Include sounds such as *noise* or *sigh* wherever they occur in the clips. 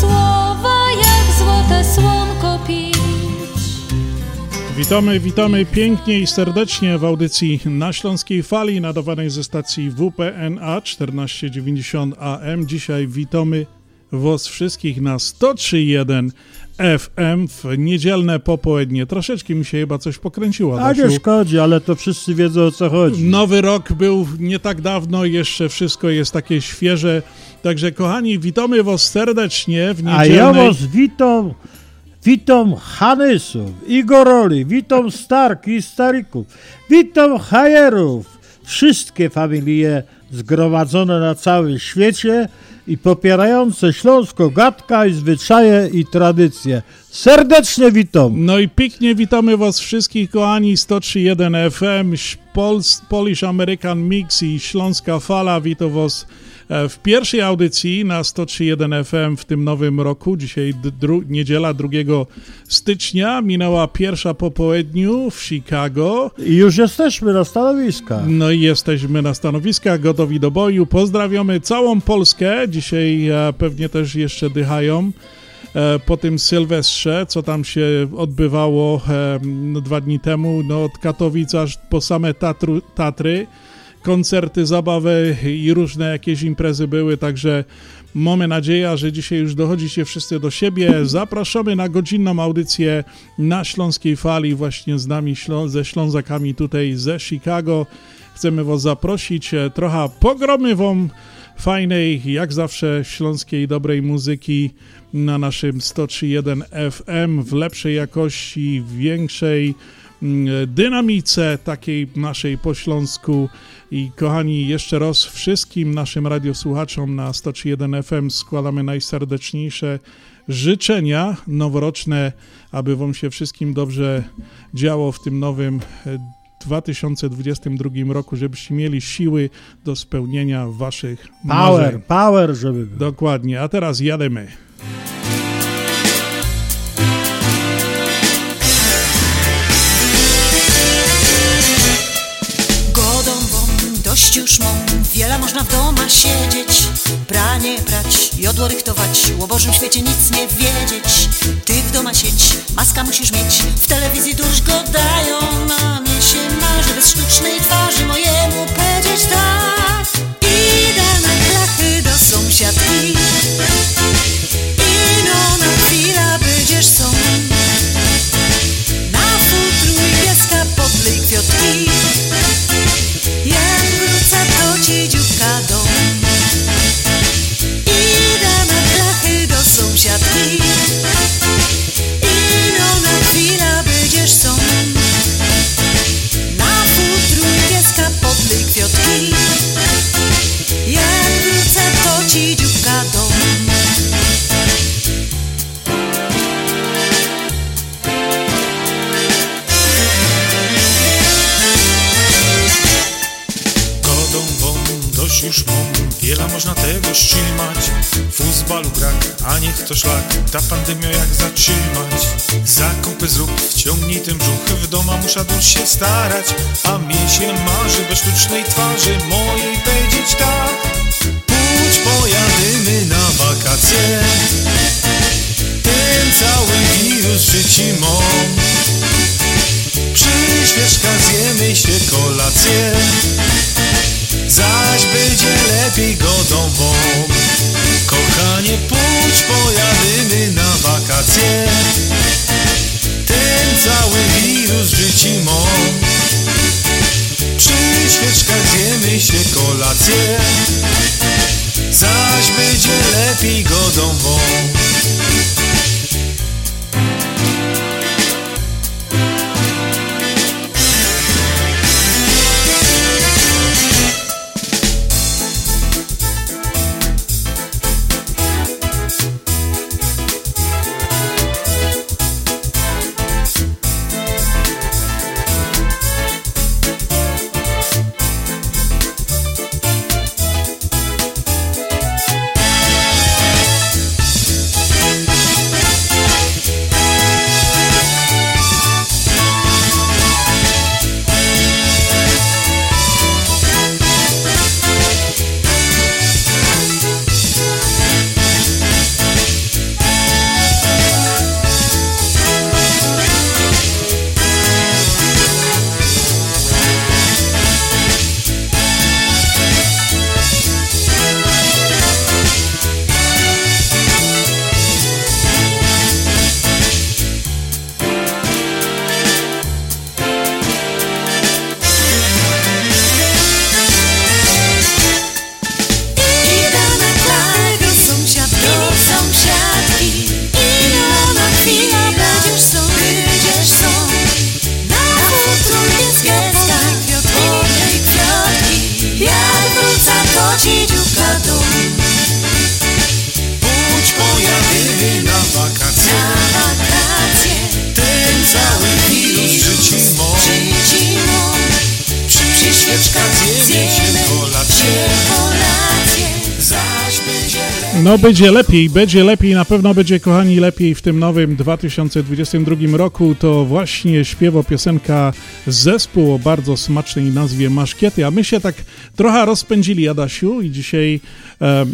słowa jak złote słonko pić. Witamy, witamy pięknie i serdecznie w audycji na Śląskiej Fali nadawanej ze stacji WPNA 1490 AM. Dzisiaj witamy Was wszystkich na 103.1 FM w niedzielne popołudnie. Troszeczkę mi się chyba coś pokręciło. A nie szkodzi, ale to wszyscy wiedzą o co chodzi. Nowy rok był nie tak dawno, jeszcze wszystko jest takie świeże. Także kochani, witamy Was serdecznie w niedzielnej... A ja Was witam, witam Hanysów, Igoroli, witam Starki i Starików, witam Hajerów, wszystkie familie zgromadzone na całym świecie i popierające śląsko gadka i zwyczaje i tradycje. Serdecznie witam. No i pięknie witamy Was wszystkich, kochani, 103.1 FM, Pols, Polish American Mix i Śląska Fala. Witam Was w pierwszej audycji na 103.1 FM w tym nowym roku. Dzisiaj dru, niedziela 2 stycznia. Minęła pierwsza po południu w Chicago. I już jesteśmy na stanowiskach. No i jesteśmy na stanowiskach, gotowi do boju. Pozdrawiamy całą Polskę. Dzisiaj e, pewnie też jeszcze dychają e, po tym Sylwestrze, co tam się odbywało dwa dni temu, no, od Katowic aż po same Tatru, Tatry, koncerty, zabawy i różne jakieś imprezy były, także mamy nadzieję, że dzisiaj już dochodzicie wszyscy do siebie. Zapraszamy na godzinną audycję na Śląskiej Fali właśnie z nami, ze Ślązakami tutaj ze Chicago. Chcemy Was zaprosić, e, trochę pogromy Wam fajnej, jak zawsze, śląskiej, dobrej muzyki na naszym 103.1 FM w lepszej jakości, większej dynamice takiej naszej po śląsku. I kochani, jeszcze raz wszystkim naszym radiosłuchaczom na 103.1 FM składamy najserdeczniejsze życzenia noworoczne, aby Wam się wszystkim dobrze działo w tym nowym 2022 roku, żebyście mieli siły do spełnienia waszych power, marzeń. Power, żeby był. Dokładnie, a teraz jademy. Dość już mam, wiele można w doma siedzieć, pranie brać, jodło rychtować, o Bożym świecie nic nie wiedzieć. Ty w doma sieć, maska musisz mieć, w telewizji dusz go dają, na mnie się marzy bez sztucznej twarzy mojemu powiedzieć tak. Idę na klachy do sąsiadki, ta pandemia jak zatrzymać Zakupy zrób, wciągnij ten brzuch, w doma muszę dużo się starać A mnie się marzy bez sztucznej twarzy mojej powiedzieć tak. Pójdź pojadymy na wakacje. Ten cały wirus życi mam Przy świeczkach zjemy się kolację. Zaś będzie lepiej godą wam Kochanie, pójdź, pojadymy na wakacje. Ten cały wirus życi mam Przy świeczkach zjemy się kolację Zaś będzie lepiej godą wam będzie lepiej, będzie lepiej, na pewno będzie kochani lepiej w tym nowym 2022 roku. To właśnie śpiewo piosenka zespół o bardzo smacznej nazwie Maszkiety, a my się tak trochę rozpędzili Adasiu i dzisiaj e,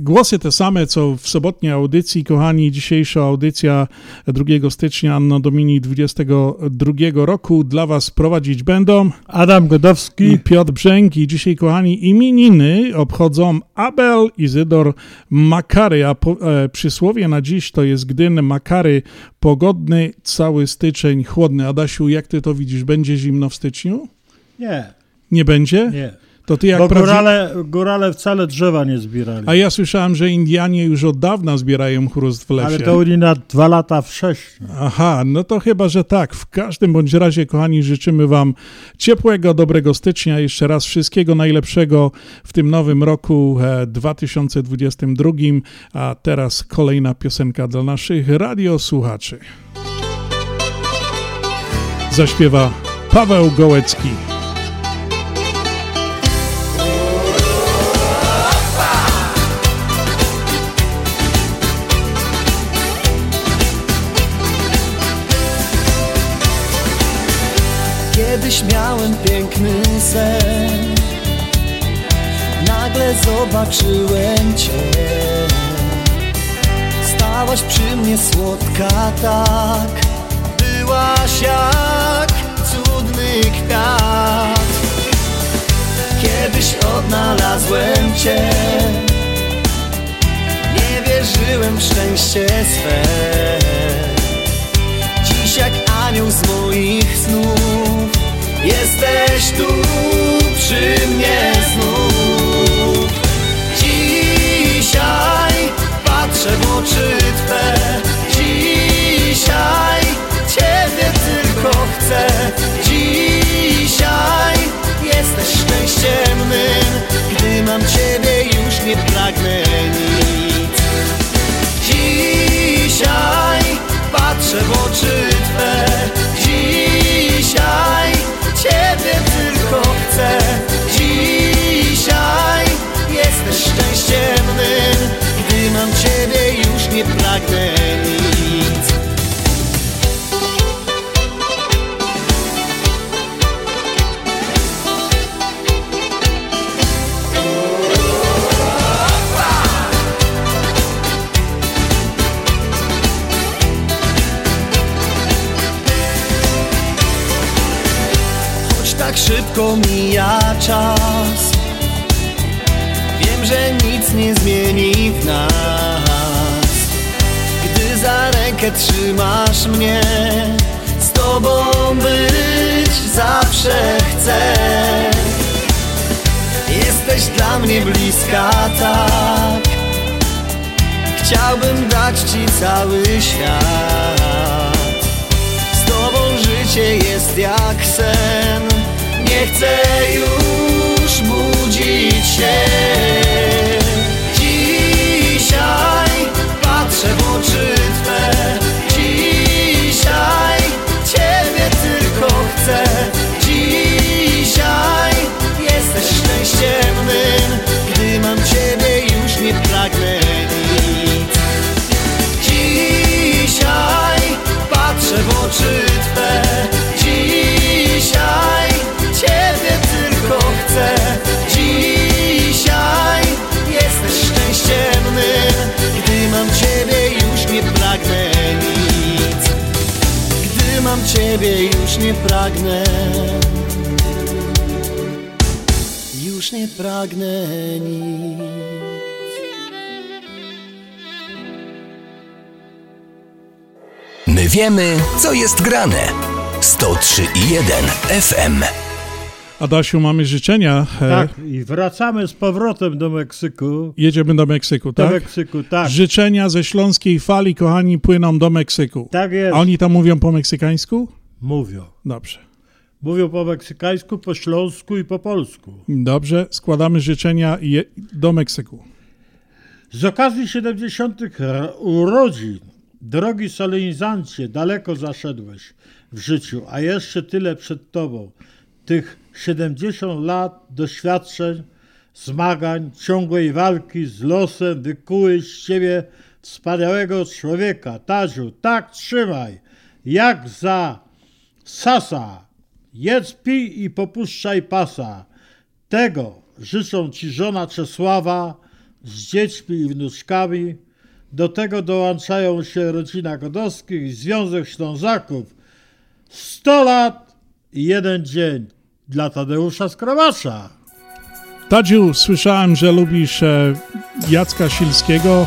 Głosy te same, co w sobotniej audycji, kochani. Dzisiejsza audycja 2 stycznia Anno Domini 22 roku dla Was prowadzić będą Adam Godowski i Piotr Brzęk. I dzisiaj, kochani, imieniny obchodzą Abel Izydor Makary, a po, e, przysłowie na dziś to jest Gdyn Makary, pogodny, cały styczeń, chłodny. Adasiu, jak Ty to widzisz? Będzie zimno w styczniu? Nie, Nie będzie? nie. To Ty jak Bo prawdzi- górale, górale wcale drzewa nie zbierali. A ja słyszałem, że Indianie już od dawna zbierają chrust w lesie. Ale to oni na dwa lata wcześniej. Aha, no to chyba, że tak. W każdym bądź razie, kochani, życzymy Wam ciepłego, dobrego stycznia. Jeszcze raz wszystkiego najlepszego w tym nowym roku e, 2022. A teraz kolejna piosenka dla naszych radiosłuchaczy. Zaśpiewa Paweł Gołecki. Kiedyś miałem piękny sen. Nagle zobaczyłem Cię. Stałaś przy mnie słodka tak. Byłaś jak cudny kwiat. Kiedyś odnalazłem Cię. Nie wierzyłem w szczęście swe. Dziś jak anioł z moich snów Jesteś tu przy mnie znów. Dzisiaj patrzę w oczy Twe. Dzisiaj Ciebie tylko chcę. Dzisiaj jesteś szczęściem mym. Gdy mam Ciebie już nie pragnę nic. Dzisiaj patrzę w oczy Twe. Dzisiaj Ciebie tylko chcę. Dzisiaj jesteś szczęściem mym Gdy mam Ciebie już nie pragnę szybko mija czas. Wiem, że nic nie zmieni w nas. Gdy za rękę trzymasz mnie Z tobą być zawsze chcę. Jesteś dla mnie bliska tak. Chciałbym dać ci cały świat. Z tobą życie jest jak sen Nie chcę już budzić się. Dzisiaj patrzę w oczy Twe. Dzisiaj Ciebie tylko chcę. Dzisiaj jesteś szczęściem mym Gdy mam Ciebie już nie pragnę nic. Dzisiaj patrzę w oczy Ciebie już nie pragnę Już nie pragnę nic My wiemy, co jest grane. 103 i 1 FM. Adasiu, mamy życzenia. E, Tak, i wracamy z powrotem do Meksyku. Jedziemy do Meksyku, Do tak? Meksyku, tak. Życzenia ze śląskiej fali, kochani, płyną do Meksyku. Tak jest. A oni tam mówią po meksykańsku? Mówią. Dobrze. Mówią po meksykańsku, po śląsku i po polsku. Dobrze, składamy życzenia do Meksyku. Z okazji 70. r- urodzin, drogi solenizancie, daleko zaszedłeś w życiu, a jeszcze tyle przed tobą. Tych 70 lat doświadczeń zmagań, ciągłej walki z losem wykułeś z ciebie wspaniałego człowieka. Tadziu, tak trzymaj, jak za sasa. Jedz, pij i popuszczaj pasa. Tego życzą ci żona Czesława z dziećmi i wnuczkami. Do tego dołączają się rodzina Godowskich i Związek Ślązaków. 100 lat i jeden dzień dla Tadeusza Skromacza. Tadziu, słyszałem, że lubisz e, Jacka Silskiego.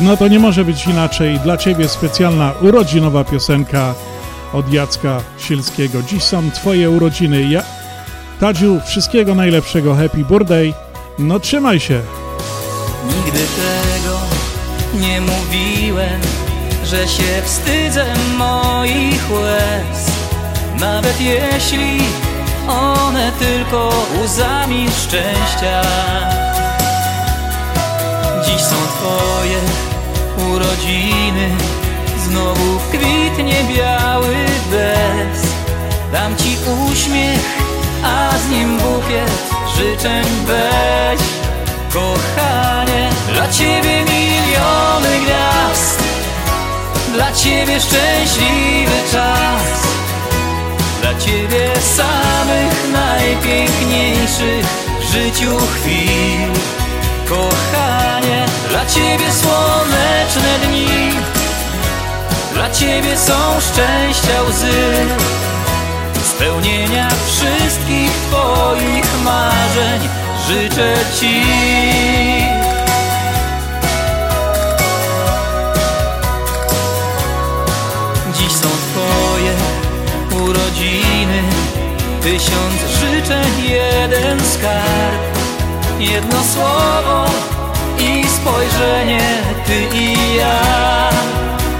No to nie może być inaczej. Dla ciebie specjalna urodzinowa piosenka od Jacka Silskiego. Dziś są twoje urodziny. Ja... Tadziu, wszystkiego najlepszego. Happy birthday. No trzymaj się. Nigdy tego nie mówiłem, że się wstydzę moich łez. Nawet jeśli one tylko łzami szczęścia. Dziś są twoje urodziny, znowu kwitnie biały bez. Dam ci uśmiech, a z nim bukiet życzeń weź. Kochanie, dla ciebie miliony gwiazd, dla ciebie szczęśliwy czas. Dla ciebie samych najpiękniejszych w życiu chwil. Kochanie, dla ciebie słoneczne dni. Dla ciebie są szczęścia łzy. Spełnienia wszystkich twoich marzeń Życzę ci Tysiąc życzeń, jeden skarb. Jedno słowo i spojrzenie Ty i ja.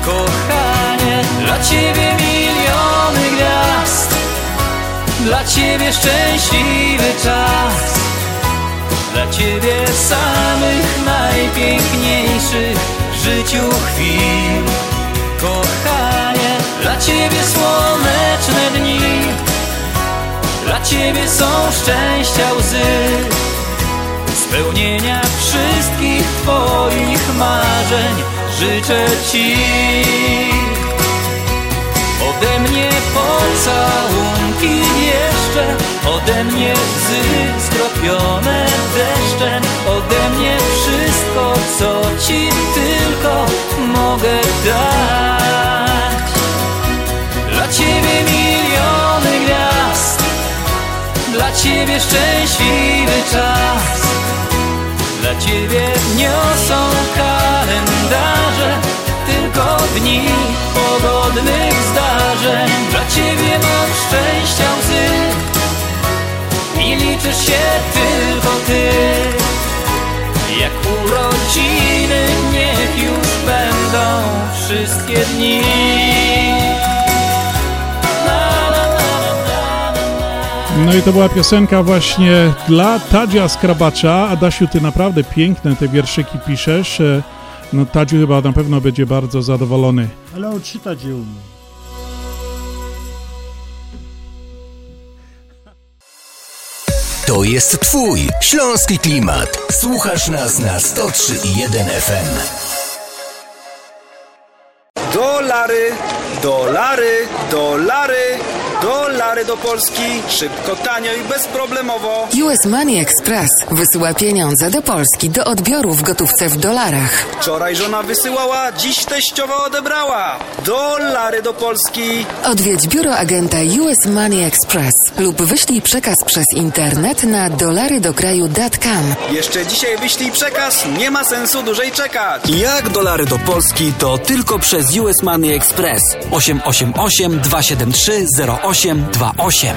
Kochanie, dla Ciebie miliony gwiazd. Dla Ciebie szczęśliwy czas. Dla Ciebie samych najpiękniejszych w życiu chwil. Kochanie, dla Ciebie słoneczne dni Dla Ciebie są szczęścia łzy Spełnienia wszystkich Twoich marzeń. Życzę Ci Ode mnie pocałunki jeszcze Ode mnie łzy skropione deszczem Ode mnie wszystko, co Ci tylko mogę dać Ciebie szczęśliwy czas. Dla Ciebie niosą kalendarze Tylko dni pogodnych zdarzeń. Dla Ciebie mam szczęścia łzy I liczysz się tylko Ty. Jak urodziny niech już będą wszystkie dni No i to była piosenka właśnie dla Tadzia Skrabacza. Adasiu, ty naprawdę piękne te wierszyki piszesz. E, No Tadziu chyba na pewno będzie bardzo zadowolony. Ale on czytać je umie. To jest Twój śląski klimat. Słuchasz nas na 103.1 FM. Dolary, dolary, dolary, dolary do Polski. Szybko, tanio i bezproblemowo. US Money Express wysyła pieniądze do Polski do odbioru w gotówce w dolarach. Wczoraj żona wysyłała, dziś teściowa odebrała. Dolary do Polski. Odwiedź biuro agenta US Money Express lub wyślij przekaz przez internet na dolarydokraju.com. Jeszcze dzisiaj wyślij przekaz, nie ma sensu dłużej czekać. Jak dolary do Polski to tylko przez US Money Express 888 273 0828.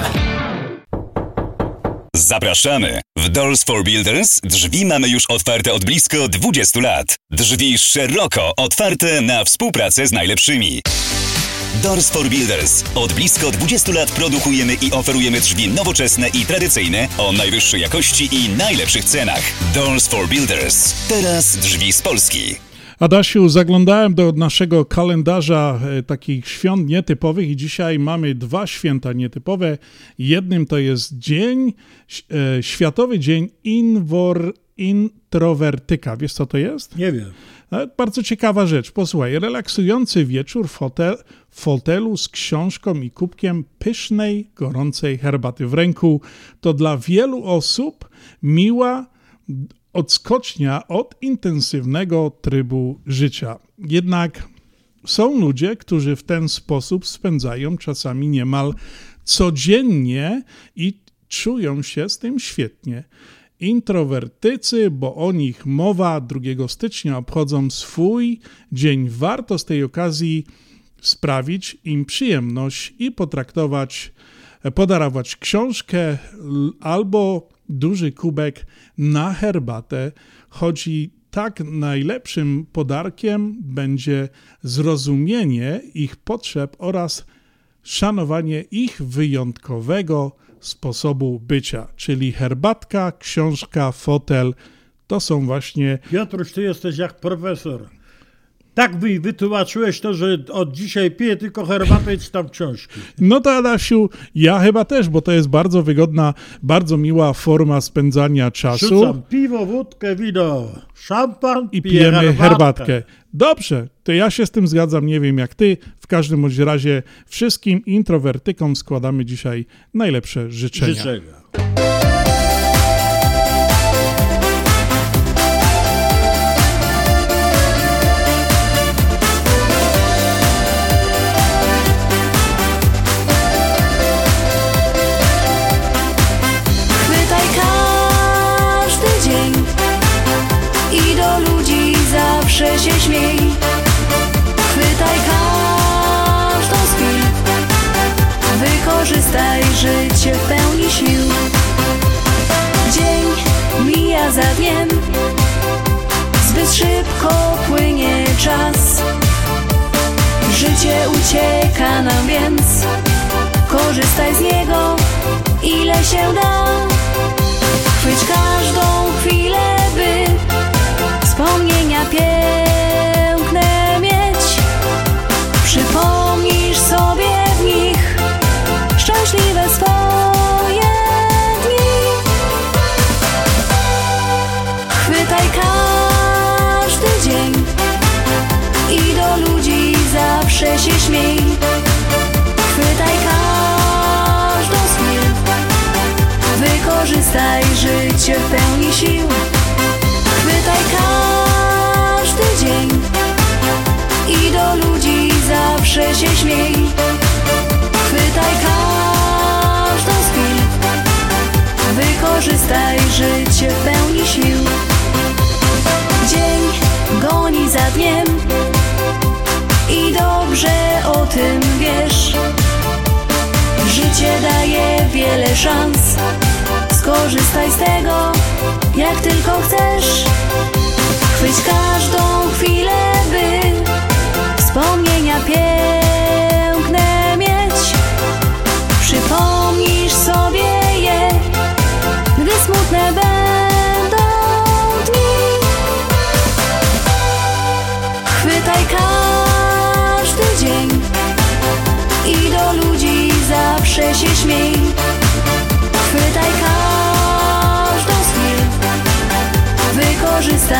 Zapraszamy! W Doors for Builders drzwi mamy już otwarte od blisko 20 lat. Drzwi szeroko otwarte na współpracę z najlepszymi. Doors for Builders. Od blisko 20 lat produkujemy i oferujemy drzwi nowoczesne i tradycyjne o najwyższej jakości i najlepszych cenach. Doors for Builders. Teraz drzwi z Polski. Adasiu, zaglądałem do naszego kalendarza e, takich świąt nietypowych i dzisiaj mamy dwa święta nietypowe. Jednym to jest dzień, e, Światowy Dzień Inwor, Introwertyka. Wiesz co to jest? Nie wiem. E, bardzo ciekawa rzecz. Posłuchaj, relaksujący wieczór w, fotel, w fotelu z książką i kubkiem pysznej, gorącej herbaty w ręku to dla wielu osób miła odskocznia od intensywnego trybu życia. Jednak są ludzie, którzy w ten sposób spędzają czasami niemal codziennie i czują się z tym świetnie. Introwertycy, bo o nich mowa 2 stycznia obchodzą swój dzień. Warto z tej okazji sprawić im przyjemność i potraktować, podarować książkę albo duży kubek na herbatę, chodzi tak najlepszym podarkiem będzie zrozumienie ich potrzeb oraz szanowanie ich wyjątkowego sposobu bycia, czyli herbatka, książka, fotel. To są właśnie. Piotruś, ty jesteś jak profesor. Tak mi wytłumaczyłeś to, że od dzisiaj piję tylko herbatę i czytam książki. No to Adasiu, ja chyba też, bo to jest bardzo wygodna, bardzo miła forma spędzania czasu. Rzucam piwo, wódkę, wino, szampan i pijemy herbatkę. herbatkę. Dobrze, to ja się z tym zgadzam, nie wiem jak ty. W każdym bądź razie wszystkim introwertykom składamy dzisiaj najlepsze życzenia. życzenia. Życie w pełni sił. Dzień mija za dniem Zbyt szybko płynie czas. Życie ucieka nam więc. Korzystaj z niego ile się da. Chwyć każdą chwilę, sił. Chwytaj każdy dzień I do ludzi zawsze się śmiej. Chwytaj każdą z chwil. Wykorzystaj życie w pełni sił. Dzień goni za dniem I dobrze o tym wiesz. Życie daje wiele szans. Skorzystaj z tego, jak tylko chcesz Chwyć każdą chwilę, by Wspomnienia piękne mieć. Przypomnisz sobie je Gdy smutne będą dni. Chwytaj każdy dzień I do ludzi zawsze się śmiej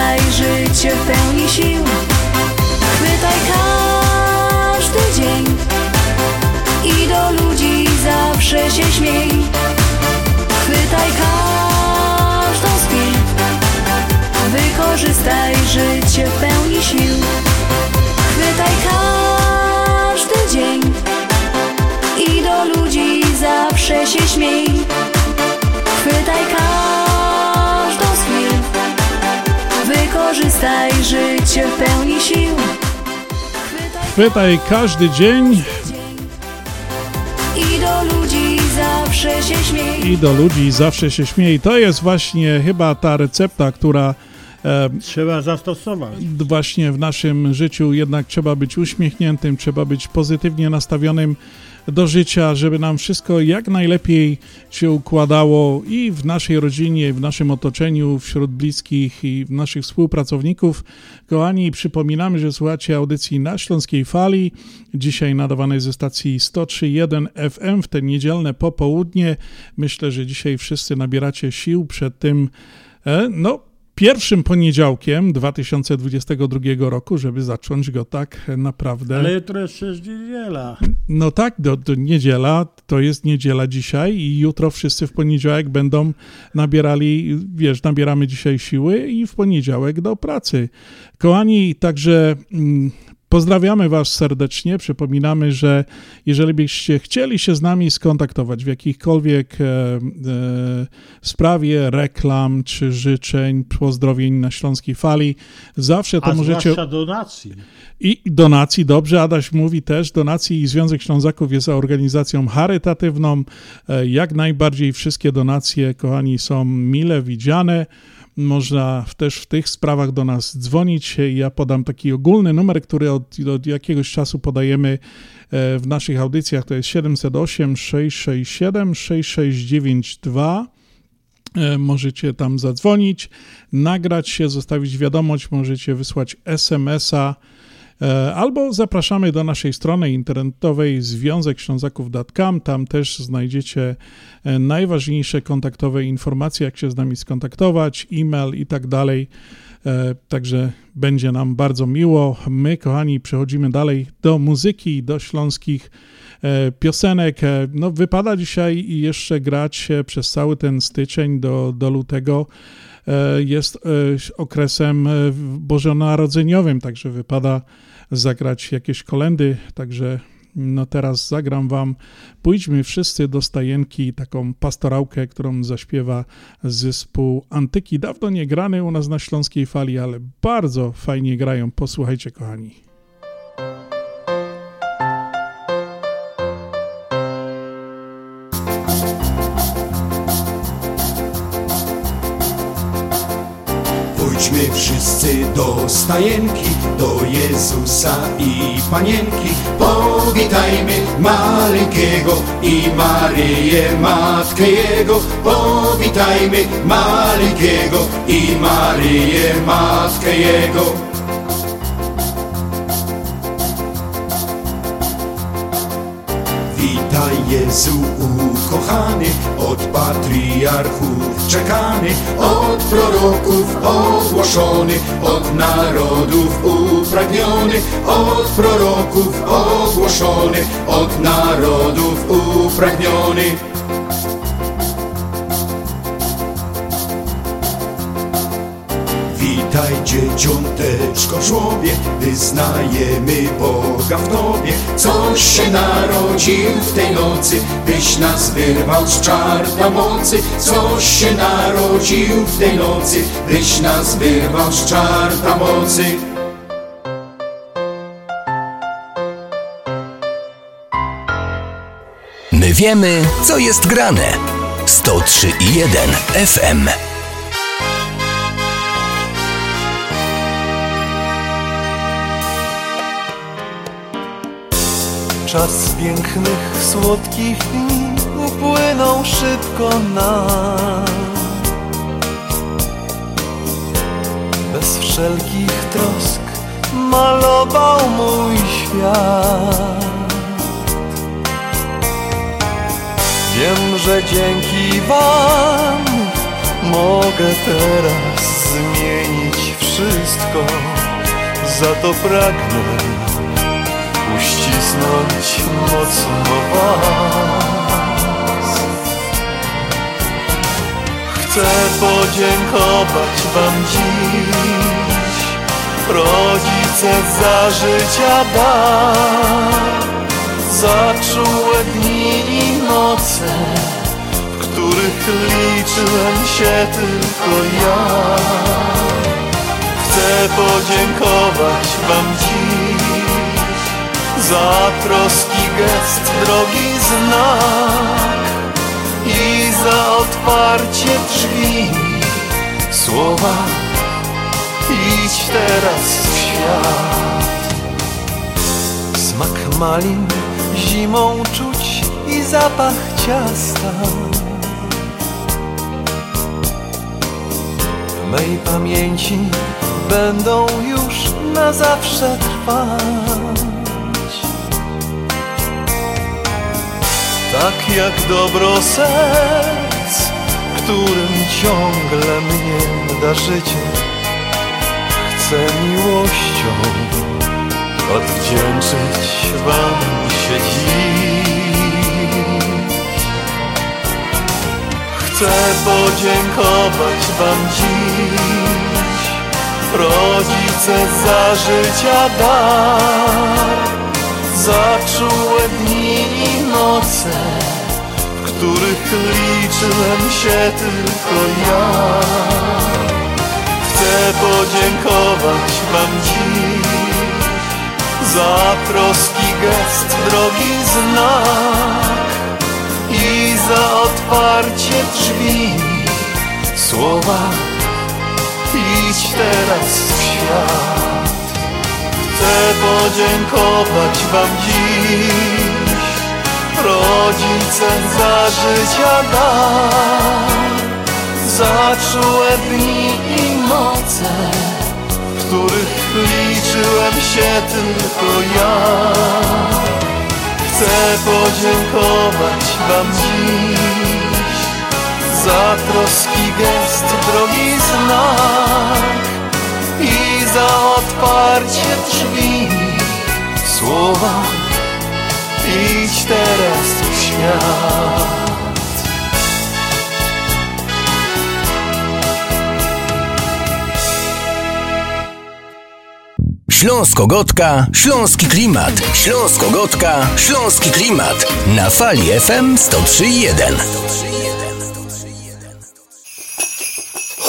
Wykorzystaj życie w pełni sił. Chwytaj każdy dzień. I do ludzi zawsze się śmiej. Chwytaj każdą z Wykorzystaj życie w pełni sił Wykorzystaj życie w pełni sił. Chwytaj każdy dzień. I do ludzi zawsze się śmiej. I do ludzi zawsze się śmiej. To jest właśnie chyba ta recepta, która E, Trzeba zastosować. właśnie w naszym życiu jednak trzeba być uśmiechniętym, trzeba być pozytywnie nastawionym do życia, żeby nam wszystko jak najlepiej się układało i w naszej rodzinie, w naszym otoczeniu, wśród bliskich i naszych współpracowników. Kochani, przypominamy, że słuchacie audycji na Śląskiej Fali, dzisiaj nadawanej ze stacji 103.1 FM w te niedzielne popołudnie. Myślę, że dzisiaj wszyscy nabieracie sił przed tym, e, no, pierwszym poniedziałkiem 2022 roku, żeby zacząć go tak naprawdę. Ale jutro jest przecież niedziela. No tak, do, do niedziela, to jest niedziela dzisiaj i jutro wszyscy w poniedziałek będą nabierali, wiesz, nabieramy dzisiaj siły i w poniedziałek do pracy. Kochani, także mm, Pozdrawiamy Was serdecznie. Przypominamy, że jeżeli byście chcieli się z nami skontaktować w jakichkolwiek e, e, sprawie reklam czy życzeń, pozdrowień na Śląskiej Fali, zawsze to A możecie. donacji. I donacji, dobrze, Adaś mówi też, donacji i Związek Ślązaków jest organizacją charytatywną. E, Jak najbardziej wszystkie donacje, kochani, są mile widziane. Można też w tych sprawach do nas dzwonić. Ja podam taki ogólny numer, który od, od jakiegoś czasu podajemy e, w naszych audycjach. To jest 708 667 6692. E, Możecie tam zadzwonić, nagrać się, zostawić wiadomość, możecie wysłać SMS-a albo zapraszamy do naszej strony internetowej związekślązaków.com. Tam też znajdziecie e, najważniejsze kontaktowe informacje, jak się z nami skontaktować, e-mail i tak dalej. E, Także będzie nam bardzo miło. My, kochani, przechodzimy dalej do muzyki, do śląskich e, piosenek. E, No, wypada dzisiaj jeszcze grać e, przez cały ten styczeń do, do lutego. E, Jest e, okresem e, bożonarodzeniowym, także wypada zagrać jakieś kolendy. Także no teraz zagram wam Pójdźmy wszyscy do stajenki, taką pastorałkę, którą zaśpiewa zespół Antyki. Dawno nie grany u nas na Śląskiej Fali, ale bardzo fajnie grają. Posłuchajcie, kochani. Wszyscy do stajenki, do Jezusa i Panienki. Powitajmy maleńkiego i Maryję, Matkę Jego. Powitajmy maleńkiego i Maryję, Matkę Jego. Witaj Jezu ukochany, od patriarchów czekany, od proroków ogłoszony, od narodów upragniony, od proroków ogłoszony, od narodów upragniony. Witaj dzieciąteczko żłobie, wyznajemy Boga w Tobie. Coś się narodził w tej nocy, byś nas wyrwał z czarta mocy. Coś się narodził w tej nocy, byś nas wyrwał z czarta mocy. My wiemy, co jest grane. 103,1 FM. Czas pięknych, słodkich dni upłynął szybko nam. Bez wszelkich trosk malował mój świat. Wiem, że dzięki Wam mogę teraz zmienić wszystko. Za to pragnę mocno Was. Chcę podziękować Wam dziś, rodzice za życia dar, za czułe dni i noce, w których liczyłem się tylko ja. Chcę podziękować Wam dziś za troski gest, drogi znak i za otwarcie drzwi, słowa idź teraz w świat. Smak malin zimą czuć i zapach ciasta. W mej pamięci będą już na zawsze trwać. Tak jak dobro serc, którym ciągle mnie darzycie, chcę miłością odwdzięczyć wam się dziś. Chcę podziękować wam dziś, rodzice za życia dar, za czułe dni noce, w których liczyłem się tylko ja. Chcę podziękować wam dziś za troski gest, drogi znak i za otwarcie drzwi. Słowa idź teraz w świat. Chcę podziękować wam dziś, rodzice za życia dar, za czułe dni i noce, w których liczyłem się tylko ja. Chcę podziękować wam dziś za troski gest, drogi znak i za otwarcie drzwi. Słowa idź teraz świat. Śląsko-Gotka, Śląski Klimat. Śląsko-Gotka, Śląski Klimat. Na fali FM 103.1.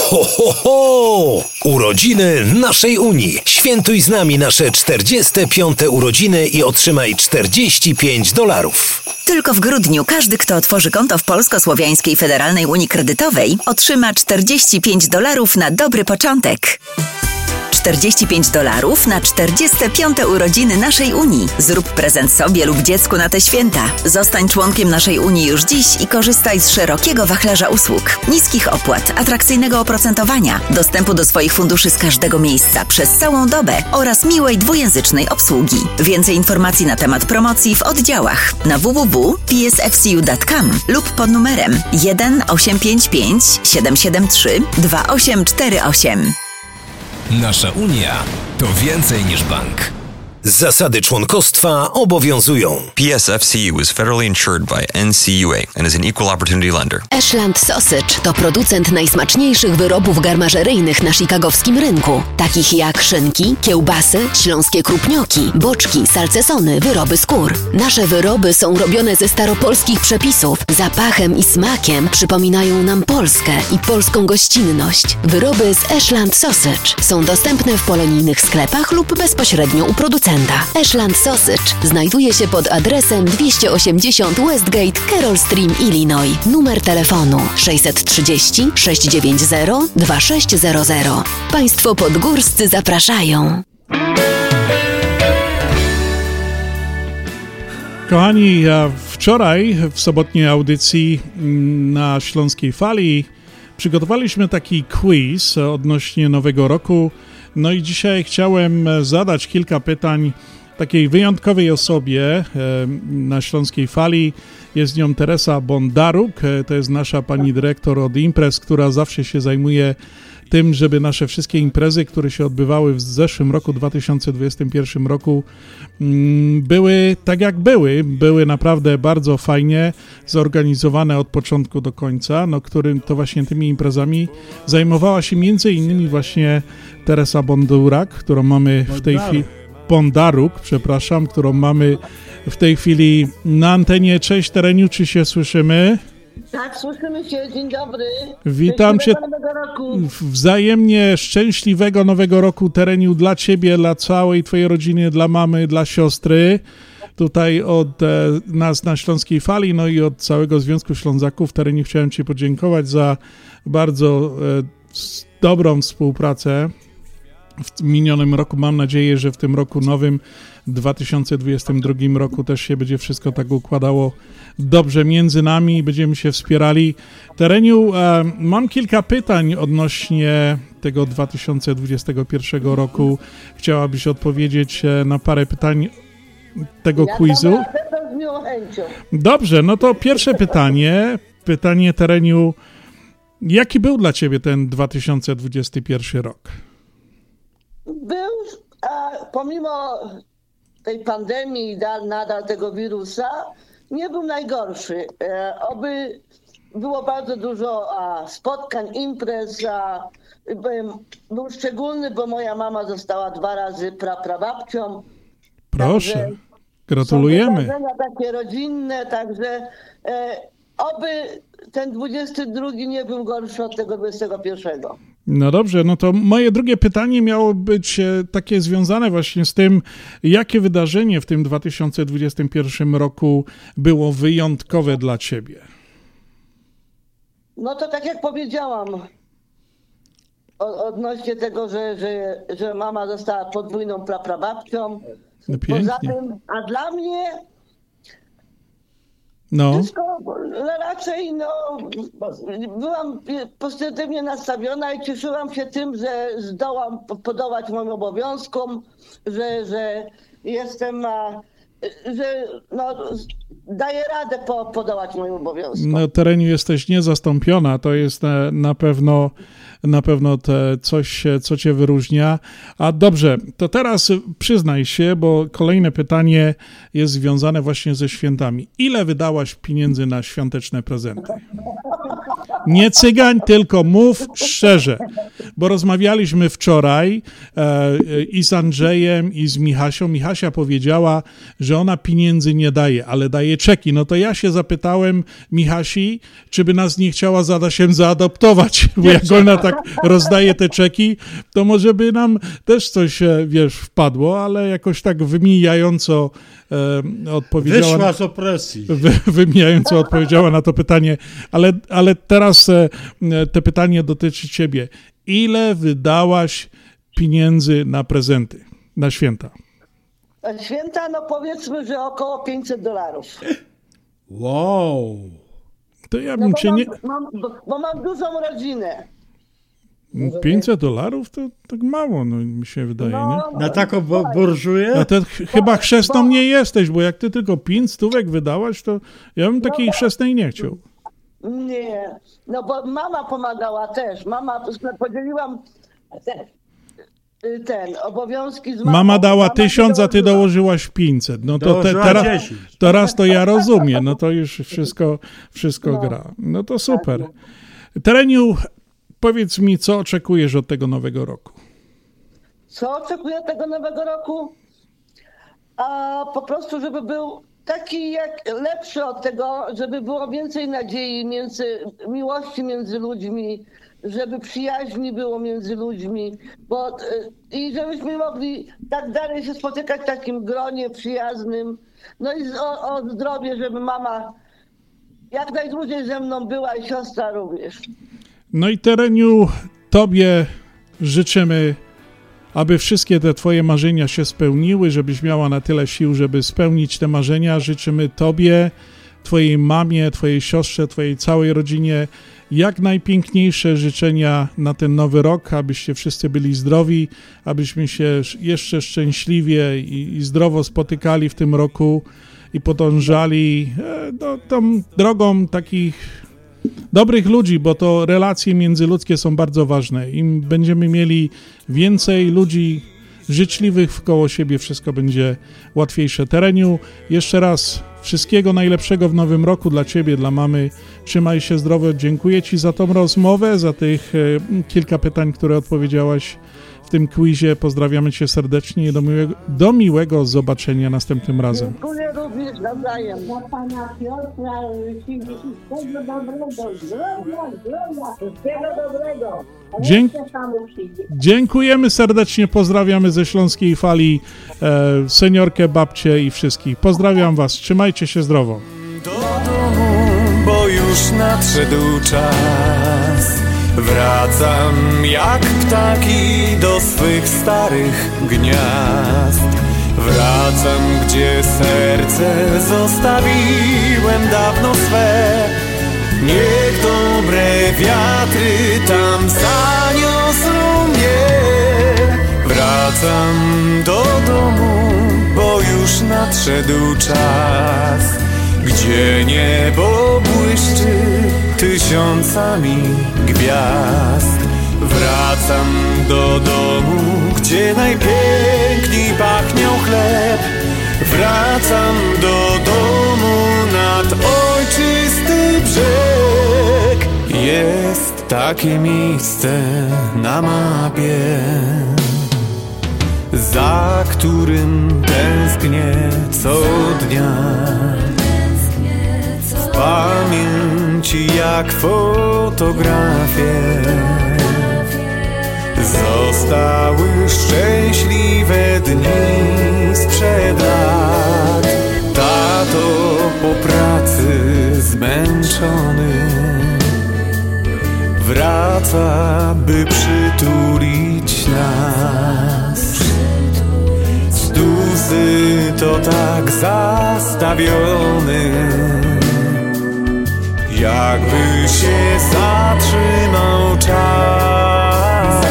Ho, ho, ho! Urodziny naszej Unii. Świętuj z nami nasze 45. urodziny i otrzymaj 45 dolarów. Tylko w grudniu każdy, kto otworzy konto w Polsko-Słowiańskiej Federalnej Unii Kredytowej, otrzyma 45 dolarów na dobry początek. 45 dolarów na 45. urodziny naszej Unii. Zrób prezent sobie lub dziecku na te święta. Zostań członkiem naszej Unii już dziś i korzystaj z szerokiego wachlarza usług, niskich opłat, atrakcyjnego oprocentowania, dostępu do swoich funduszy z każdego miejsca przez całą dobę oraz miłej dwujęzycznej obsługi. Więcej informacji na temat promocji w oddziałach na www.psfcu.com lub pod numerem 1 855 773 2848. Nasza Unia to więcej niż bank. Zasady członkostwa obowiązują. PSFCU is federally insured by NCUA and is an equal opportunity lender. Ashland Sausage to producent najsmaczniejszych wyrobów garmażeryjnych na chicagowskim rynku, takich jak szynki, kiełbasy, śląskie krupnioki, boczki, salcesony, wyroby skór. Nasze wyroby są robione ze staropolskich przepisów. Zapachem i smakiem przypominają nam Polskę i polską gościnność. Wyroby z Ashland Sausage są dostępne w polonijnych sklepach lub bezpośrednio u producenta. Ashland Sausage znajduje się pod adresem 280 Westgate, Carroll Stream, Illinois. Numer telefonu 630 690 2600. Państwo podgórscy zapraszają. Kochani, wczoraj w sobotniej audycji mm, na Śląskiej Fali przygotowaliśmy taki quiz odnośnie Nowego Roku. No i dzisiaj chciałem zadać kilka pytań takiej wyjątkowej osobie e, na Śląskiej Fali. Jest nią Teresa Bondaruk, e, to jest nasza pani dyrektor od imprez, która zawsze się zajmuje tym, żeby nasze wszystkie imprezy, które się odbywały w zeszłym roku, 2021 roku, mm, były tak jak były. Były naprawdę bardzo fajnie zorganizowane od początku do końca, no którym to właśnie tymi imprezami zajmowała się między innymi właśnie Teresa Bondurak, którą mamy w tej chwili Bondaruk, przepraszam, którą mamy w tej chwili na antenie. Cześć Tereniu, czy się słyszymy? Tak, słyszymy się, dzień dobry. Witam cię wzajemnie szczęśliwego nowego roku Tereniu dla ciebie, dla całej twojej rodziny, dla mamy, dla siostry. Tutaj od e, nas na Śląskiej Fali, no i od całego Związku Ślązaków Tereniu chciałem ci podziękować za bardzo e, dobrą współpracę. w minionym roku. Mam nadzieję, że w tym roku nowym, 2022 roku też się będzie wszystko tak układało dobrze między nami i będziemy się wspierali. Tereniu, e, mam kilka pytań odnośnie tego 2021 roku. Chciałabyś odpowiedzieć e, na parę pytań tego Ja quizu? Dobrze, no to pierwsze pytanie. Pytanie Tereniu. Jaki był dla ciebie ten 2021 rok? Był, pomimo tej pandemii i da- nadal tego wirusa, nie był najgorszy. E, oby było bardzo dużo spotkań, imprez. Był szczególny, bo moja mama została dwa razy praprawabcią. Proszę, gratulujemy. Są takie rodzinne, także e, oby ten 22 nie był gorszy od tego 21. No dobrze, no to moje drugie pytanie miało być e, takie związane właśnie z tym, jakie wydarzenie w tym 2021 roku było wyjątkowe dla ciebie. No to tak jak powiedziałam, odnośnie tego, że, że, że mama została podwójną praprababcią. No Poza tym, a dla mnie No, wszystko no, raczej no, byłam pozytywnie nastawiona i cieszyłam się tym, że zdołam po- podołać moim obowiązkom, że, że jestem, a, że no, daję radę po, podołać moim obowiązkom. na terenie jesteś niezastąpiona, to jest na, na pewno na pewno te coś, e, co cię wyróżnia. A dobrze, to teraz przyznaj się, bo kolejne pytanie jest związane właśnie ze świętami. Ile wydałaś pieniędzy na świąteczne prezenty? *laughs* Nie cygań, tylko mów szczerze, bo rozmawialiśmy wczoraj e, e, i z Andrzejem, i z Michasią. Michasia powiedziała, że ona pieniędzy nie daje, ale daje czeki. No to ja się zapytałem Michasi, czy by nas nie chciała z Adasiem zaadoptować, *laughs* bo jak ona tak rozdaje te czeki, to może by nam też coś, e, wiesz, wpadło, ale jakoś tak wymijająco e, odpowiedziała. Wyszła z opresji. Wy, *laughs* wymijająco odpowiedziała na to pytanie, ale, ale teraz e, te pytanie dotyczy ciebie. Ile wydałaś pieniędzy na prezenty, na święta? A Święta, no powiedzmy, że około 500 dolarów. Wow. To ja No bym bo, cię mam, nie... mam, bo, bo mam dużą rodzinę. 500 dolarów to tak mało, no mi się wydaje, nie? Na taką bo- burżuję? A ty ch- chyba chrzestną nie jesteś, bo jak ty tylko 5 stówek wydałaś, to ja bym takiej chrzestnej nie chciał. Nie, no bo mama pomagała też. Mama, podzieliłam ten, ten obowiązki z mamą. Mama dała Mama tysiąc, a ty dołożyła. dołożyłaś 500. No to te, teraz, 10. teraz to ja rozumiem. No to już wszystko, wszystko gra. No to super. Tereniu, powiedz mi, co oczekujesz od tego nowego roku? Co oczekuję tego nowego roku? A po prostu, żeby był taki jak lepszy od tego, żeby było więcej nadziei, między, miłości między ludźmi, żeby przyjaźni było między ludźmi, bo y, i żebyśmy mogli tak dalej się spotykać w takim gronie przyjaznym. No i o, o zdrowie, żeby mama jak najdłużej ze mną była i siostra również. No i Tereniu, tobie życzymy, aby wszystkie te twoje marzenia się spełniły, żebyś miała na tyle sił, żeby spełnić te marzenia. Życzymy tobie, twojej mamie, twojej siostrze, twojej całej rodzinie jak najpiękniejsze życzenia na ten nowy rok, abyście wszyscy byli zdrowi, abyśmy się jeszcze szczęśliwie i, zdrowo spotykali w tym roku i podążali e, no, tą drogą takich dobrych ludzi, bo to relacje międzyludzkie są bardzo ważne. Im będziemy mieli więcej ludzi życzliwych wkoło siebie, wszystko będzie łatwiejsze. Tereniu, jeszcze raz wszystkiego najlepszego w nowym roku dla Ciebie, dla mamy. Trzymaj się zdrowo. Dziękuję Ci za tą rozmowę, za tych e, kilka pytań, które odpowiedziałaś w tym quizie. Pozdrawiamy Cię serdecznie i do miłego, do miłego zobaczenia następnym razem. Dziękuję również nawzajem. Dla pana Piotra wszystkiego dobrego, zdrowia, zdrowia, wszystkiego dobrego. Dzięk-. Dziękujemy serdecznie, pozdrawiamy ze Śląskiej Fali e, seniorkę, babcię i wszystkich. Pozdrawiam Was, trzymajcie się zdrowo. do domu, bo już nadszedł czas. Wracam jak ptaki do swych starych gniazd. Wracam, gdzie serce zostawiłem dawno swe. Niech dobre wiatry tam zaniosą mnie. Wracam do domu, bo już nadszedł czas Gdzie niebo błyszczy tysiącami gwiazd. Wracam do domu, gdzie najpiękniej pachniał chleb. Wracam do domu nad ojczysty brzeg. Jest takie miejsce na mapie Za którym tęsknię co dnia. W jak fotografie. Zostały szczęśliwe dni sprzed lat. Tato po pracy zmęczony Wraca, by przytulić nas. Stuzy to tak zastawiony Jakby się zatrzymał czas.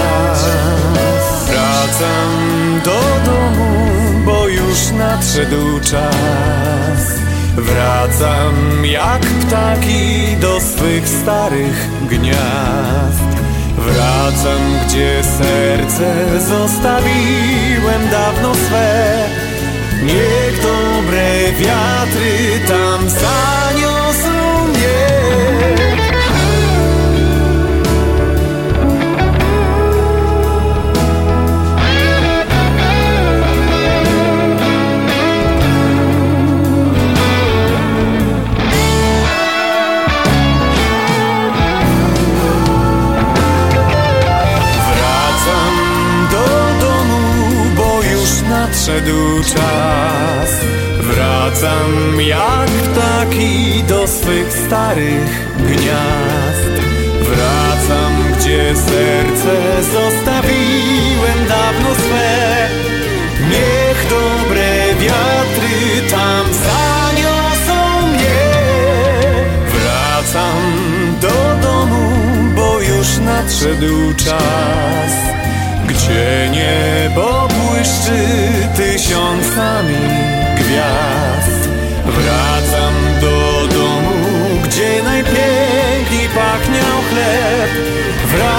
Wracam do domu, bo już nadszedł czas. Wracam jak ptaki do swych starych gniazd. Wracam, gdzie serce zostawiłem dawno swe. Niech dobre wiatry tam zaniosą mnie nadszedł czas. Wracam jak ptaki do swych starych gniazd. Wracam, gdzie serce zostawiłem dawno swe. Niech dobre wiatry tam zaniosą mnie. Wracam do domu, bo już nadszedł czas Gdzie niebo błyszczy tysiącami gwiazd. Wracam do domu, gdzie najpiękniej pachniał chleb. Wracam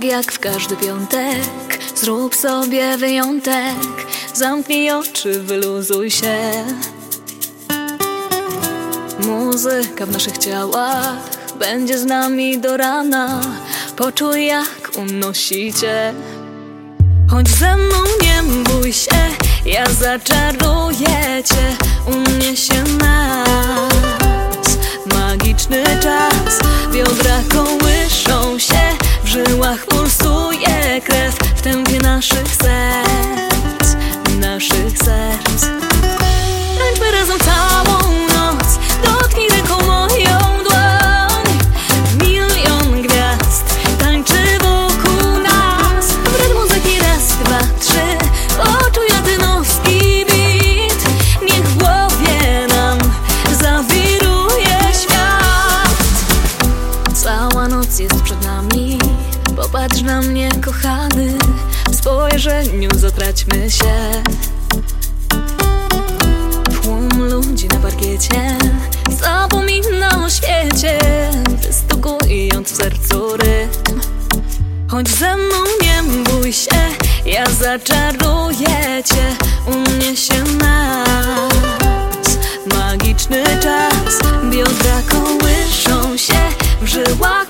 Tak jak w każdy piątek, zrób sobie wyjątek. Zamknij oczy, wyluzuj się. Muzyka w naszych ciałach będzie z nami do rana. Poczuj, jak unosi cię. Chodź ze mną, nie bój się, ja zaczaruję cię, uniesie nas. Magiczny czas, biodra kołyszą się, żyłach pulsuje krew, w tempie naszych serc, naszych serc. Tańczmy razem całą noc, zatraćmy się. Tłum ludzi na parkiecie. Zapomina o świecie. Wystukując w sercu rytm. Chodź ze mną, nie bój się. Ja zaczaruję cię, uniesie nas Magiczny czas, biodra kołyszą się W żyłach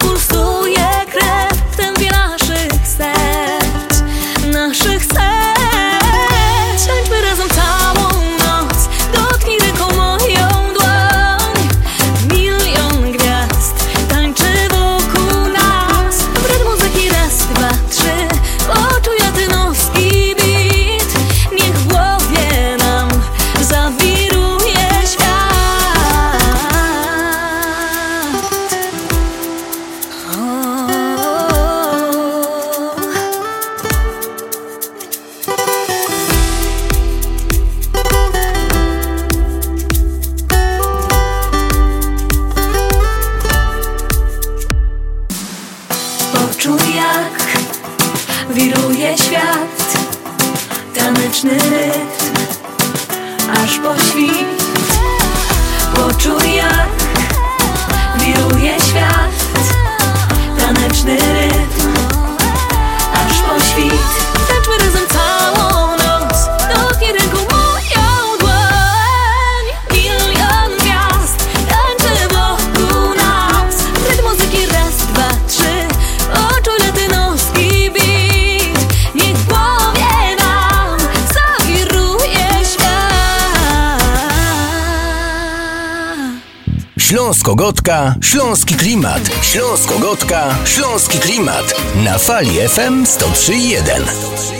Śląsko-Gotka, Śląski Klimat. Śląsko-Gotka, Śląski Klimat. Na fali FM 103.1.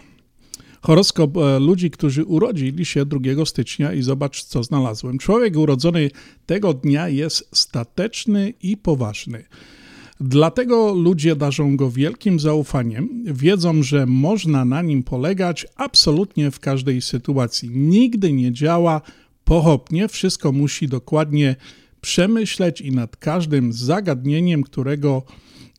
horoskop e, ludzi, którzy urodzili się 2 stycznia i zobacz, co znalazłem. Człowiek urodzony tego dnia jest stateczny i poważny. Dlatego ludzie darzą go wielkim zaufaniem, wiedzą, że można na nim polegać absolutnie w każdej sytuacji. Nigdy nie działa pochopnie, wszystko musi dokładnie przemyśleć i nad każdym zagadnieniem, którego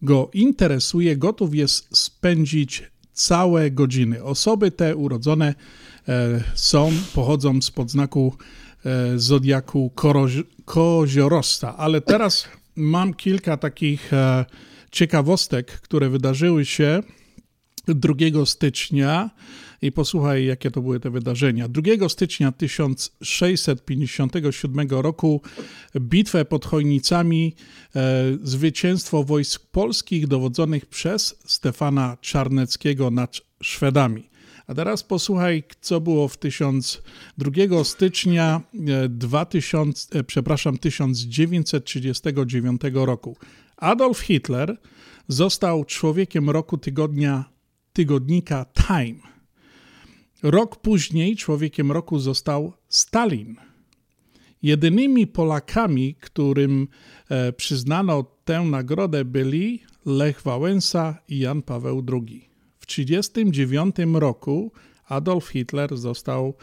go interesuje, gotów jest spędzić całe godziny. Osoby te urodzone e, są, pochodzą spod znaku e, zodiaku korozi- koziorosta, ale teraz mam kilka takich e, ciekawostek, które wydarzyły się 2 stycznia i posłuchaj, jakie to były te wydarzenia. 2 stycznia 1657 roku bitwę pod Chojnicami, e, zwycięstwo wojsk polskich dowodzonych przez Stefana Czarneckiego nad Szwedami. A teraz posłuchaj, co było w 1000, 2 stycznia e, 2000, e, przepraszam, 1939 roku. Adolf Hitler został człowiekiem roku tygodnia tygodnika Time. Rok później człowiekiem roku został Stalin. Jedynymi Polakami, którym e, przyznano tę nagrodę, byli Lech Wałęsa i Jan Paweł II. W 1939 roku Adolf Hitler został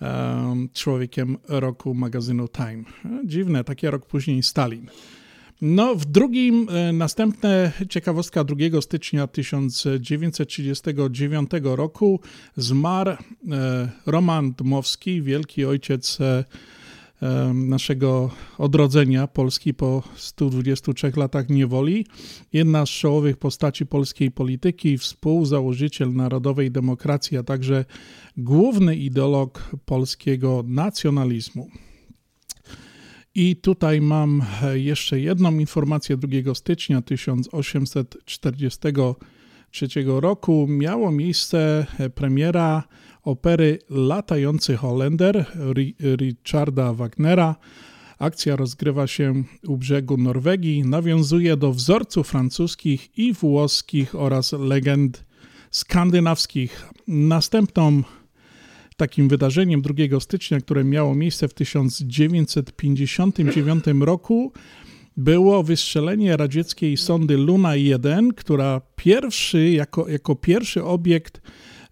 e, człowiekiem roku magazynu Time. E, Dziwne, taki rok później Stalin. No, w drugim, e, następne ciekawostka 2 stycznia 1939 roku zmarł e, Roman Dmowski, wielki ojciec e, naszego odrodzenia Polski po 123 latach niewoli. Jedna z czołowych postaci polskiej polityki, współzałożyciel narodowej demokracji, a także główny ideolog polskiego nacjonalizmu. I tutaj mam e, jeszcze jedną informację 2 stycznia 1843 roku. Miało miejsce e, premiera opery Latający Holender Ri- Richarda Wagnera, Akcja rozgrywa się u brzegu Norwegii, nawiązuje do wzorców francuskich i włoskich oraz legend skandynawskich. Następną takim wydarzeniem 2 stycznia, które miało miejsce w 1959 roku, było wystrzelenie radzieckiej sondy Luna 1, która pierwszy, jako, jako pierwszy obiekt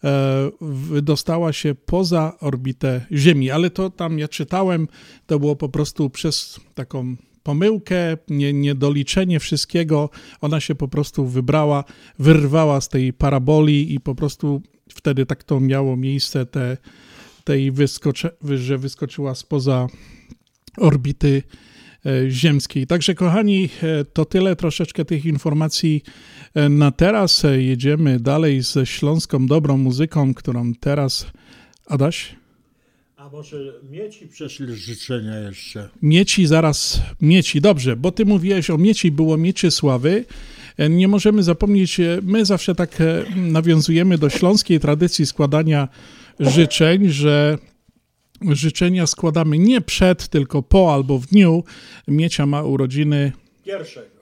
e, wydostała się poza orbitę Ziemi. Ale to tam ja czytałem, to było po prostu przez taką pomyłkę, nie, niedoliczenie wszystkiego. Ona się po prostu wybrała, wyrwała z tej paraboli i po prostu wtedy tak to miało miejsce, te, tej wyskocze, że wyskoczyła spoza orbity e, ziemskiej. Także kochani, e, to tyle troszeczkę tych informacji e, na teraz. Jedziemy dalej ze śląską dobrą muzyką, którą teraz Adaś? A może mieci przeszli życzenia jeszcze? Mieci zaraz, mieci, dobrze, bo ty mówiłeś o mieci, było Mieczysławy. Nie możemy zapomnieć, my zawsze tak nawiązujemy do śląskiej tradycji składania życzeń, że życzenia składamy nie przed, tylko po albo w dniu. Miecia ma urodziny Pierwszego.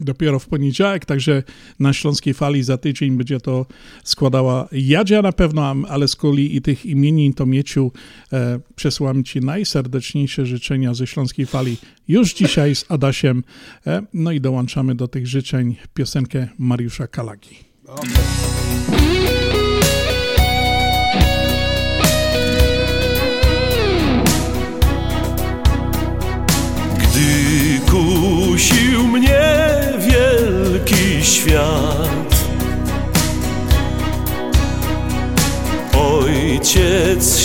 Dopiero w poniedziałek, także na Śląskiej Fali za tydzień będzie to składała Jadzia na pewno, ale z kolei i tych imienin to Mieciu e, przesyłam Ci najserdeczniejsze życzenia ze Śląskiej Fali już dzisiaj z Adasiem. E, no i dołączamy do tych życzeń piosenkę Mariusza Kalagi. Gdy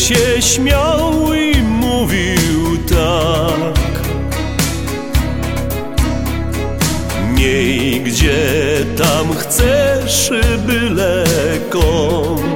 się śmiał i mówił tak. Miej gdzie tam chcesz, byle kąt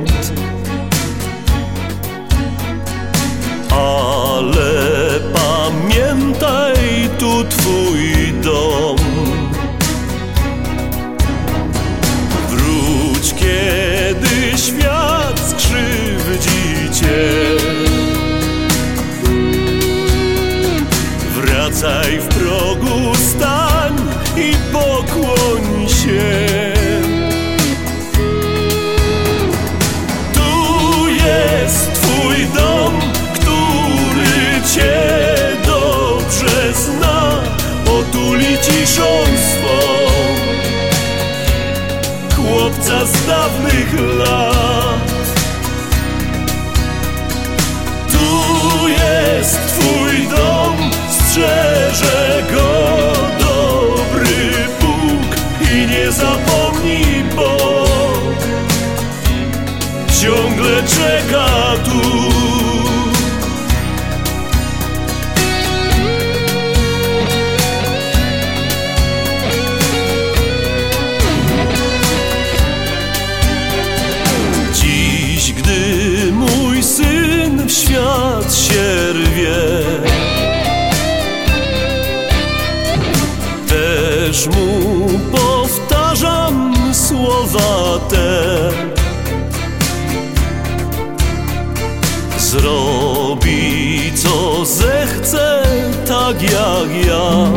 Zrobi co zechce, tak jak ja.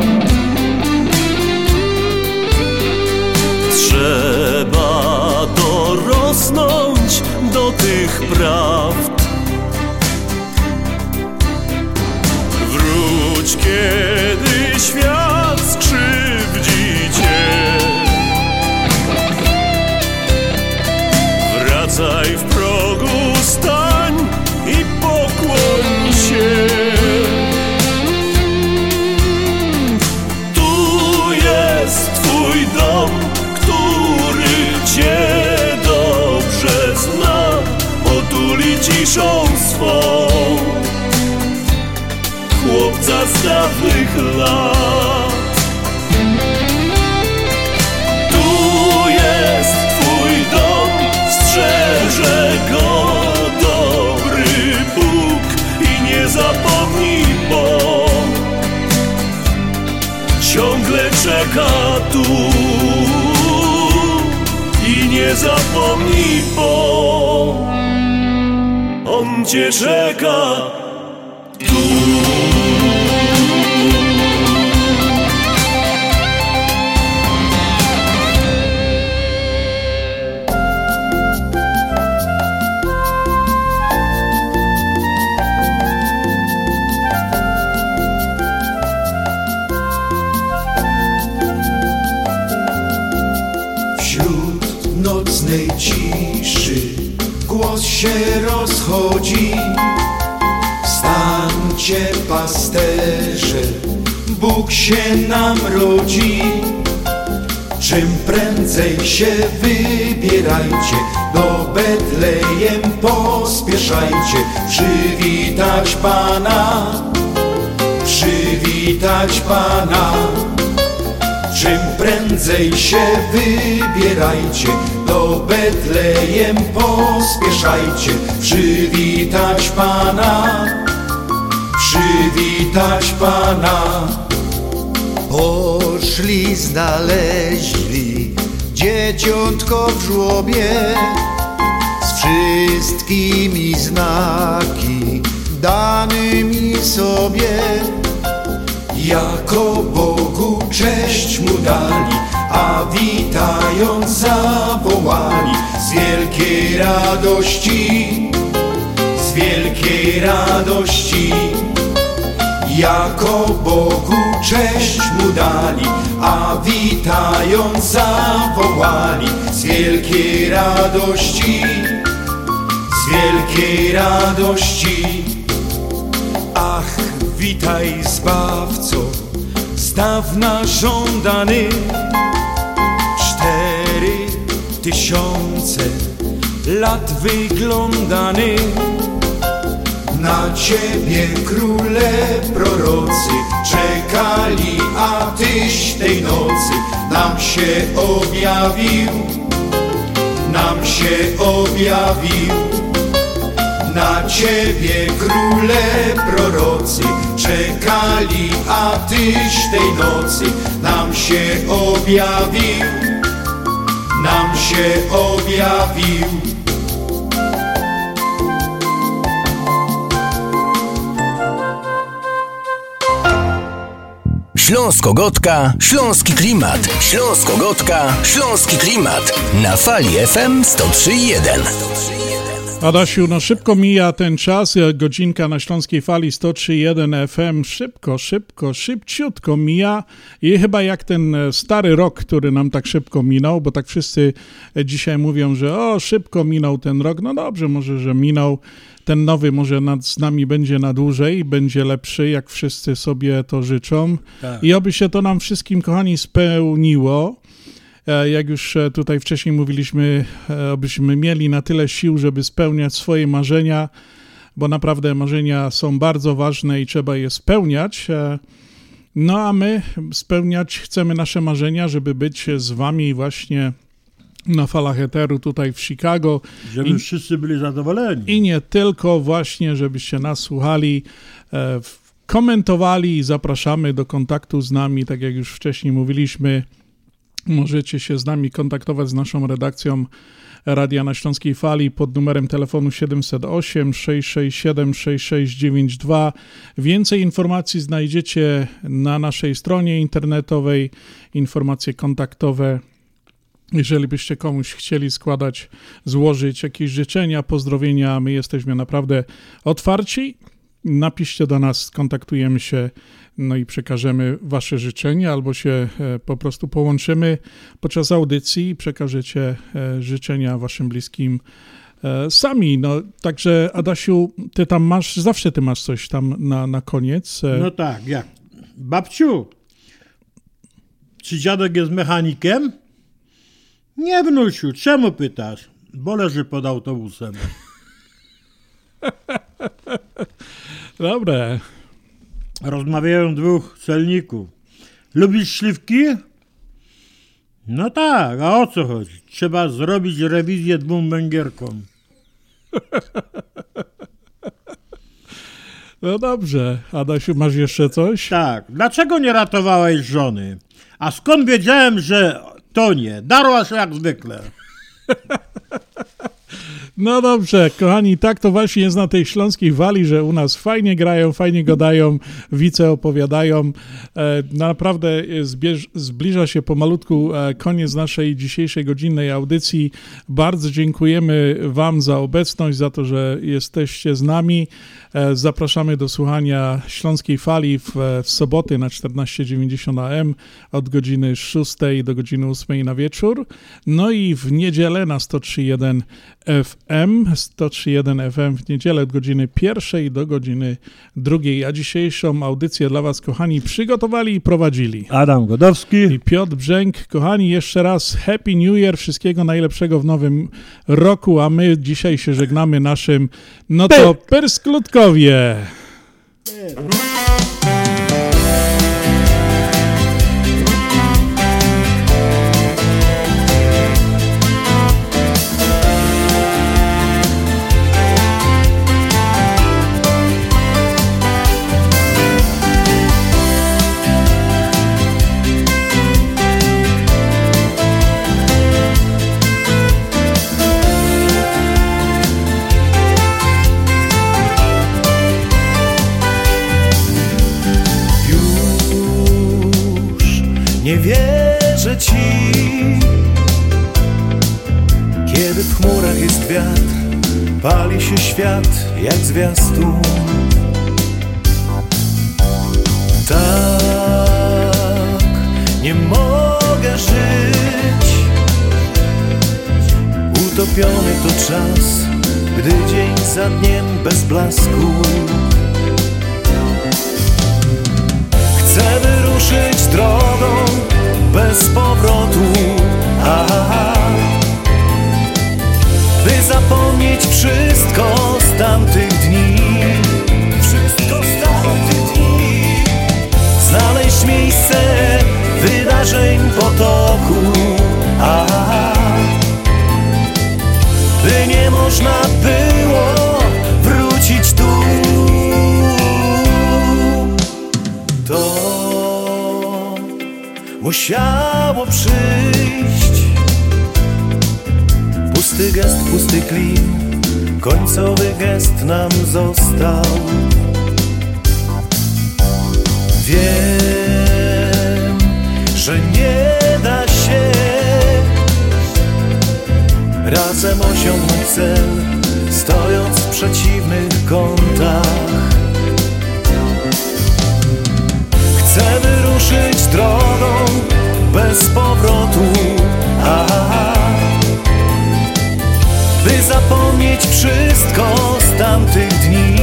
Trzeba dorosnąć do tych prawd. Wróć kiedy świat dawnych lat. Tu jest twój dom, strzeże go dobry Bóg I nie zapomnij, bo ciągle czeka tu. I nie zapomnij, bo on cię czeka pasterze, Bóg się nam rodzi. Czym prędzej się wybierajcie, do Betlejem pospieszajcie, przywitać Pana, przywitać Pana. Czym prędzej się wybierajcie, do Betlejem pospieszajcie, przywitać Pana, przywitać Pana. Poszli, znaleźli dzieciątko w żłobie z wszystkimi znaki danymi sobie. Jako Bogu cześć mu dali, a witając zawołali z wielkiej radości, z wielkiej radości. Jako Bogu cześć mu dali, a witając zawołali z wielkiej radości, z wielkiej radości. Ach, witaj Zbawco, z dawna żądany. Cztery tysiące lat wyglądany. Na Ciebie króle prorocy czekali, a Tyś tej nocy nam się objawił, nam się objawił. Na Ciebie króle prorocy czekali, a Tyś tej nocy nam się objawił, nam się objawił. Śląsko-Gotka, Śląski Klimat. Śląsko-Gotka, Śląski Klimat. Na fali FM 103.1. Adasiu, no szybko mija ten czas, godzinka na Śląskiej Fali 103.1 FM, szybko, szybko, szybciutko mija. I chyba jak ten stary rok, który nam tak szybko minął, bo tak wszyscy dzisiaj mówią, że o, szybko minął ten rok, no dobrze, może, że minął, ten nowy może nad, z nami będzie na dłużej, będzie lepszy, jak wszyscy sobie to życzą. Tak. i oby się to nam wszystkim, kochani, spełniło. E, Jak już e, tutaj wcześniej mówiliśmy, e, abyśmy mieli na tyle sił, żeby spełniać swoje marzenia, bo naprawdę marzenia są bardzo ważne i trzeba je spełniać. E, No a my spełniać chcemy nasze marzenia, żeby być z wami właśnie na falach eteru tutaj w Chicago. Żeby I- wszyscy byli zadowoleni. i nie tylko właśnie, żebyście nas słuchali, e, komentowali i zapraszamy do kontaktu z nami, tak jak już wcześniej mówiliśmy. Możecie się z nami kontaktować z naszą redakcją Radia na Śląskiej Fali pod numerem telefonu 708 667 6692. Więcej informacji znajdziecie na naszej stronie internetowej, informacje kontaktowe jeżeli byście komuś chcieli składać, złożyć jakieś życzenia, pozdrowienia, my jesteśmy naprawdę otwarci. Napiszcie do nas, skontaktujemy się, no i przekażemy Wasze życzenia, albo się e, po prostu połączymy podczas audycji i przekażecie e, życzenia Waszym bliskim e, sami. No, także Adasiu, Ty tam masz, zawsze Ty masz coś tam na, na koniec. No tak, jak? Babciu, czy dziadek jest mechanikiem? Nie, wnusiu, czemu pytasz? Bo leży pod autobusem. *laughs* Dobre. Rozmawiają dwóch celników. Lubisz śliwki? No tak, a o co chodzi? Trzeba zrobić rewizję dwóm węgierkom. *laughs* No dobrze. Adasiu, masz jeszcze coś? Tak. Dlaczego nie ratowałeś żony? A skąd wiedziałem, że to nie? Darła się jak zwykle. *laughs* No dobrze, kochani, tak to właśnie jest na tej śląskiej wali, że u nas fajnie grają, fajnie gadają, wice opowiadają. E, naprawdę zbliża się pomalutku e, koniec naszej dzisiejszej godzinnej audycji. Bardzo dziękujemy Wam za obecność, za to, że jesteście z nami. E, zapraszamy do słuchania Śląskiej Fali w, w soboty na 14.90 AM od godziny 6 do godziny 8 na wieczór. No i w niedzielę na 103.1 FM, 103.1 FM w niedzielę od godziny pierwszej do godziny drugiej. A dzisiejszą audycję dla Was, kochani, przygotowali i prowadzili Adam Godowski i Piotr Brzęk. Kochani, jeszcze raz Happy New Year, wszystkiego najlepszego w nowym roku, a my dzisiaj się żegnamy naszym, no to Oh. Yeah. Nie wierzę ci. Kiedy w chmurach jest wiatr Pali się świat jak zwiastun. Tak nie mogę żyć. Utopiony to czas Gdy dzień za dniem bez blasku Chcę wyruszyć drogą bez powrotu Aha. By zapomnieć wszystko z tamtych dni Wszystko z tamtych dni Znaleźć miejsce wydarzeń potoku Aha. By nie można musiało przyjść. Pusty gest, pusty klin Końcowy gest nam został. Wiem, że nie da się Razem osiągnąć cel Stojąc w przeciwnych kątach Chcę wyruszyć drogą bez powrotu Aha. By zapomnieć wszystko z tamtych dni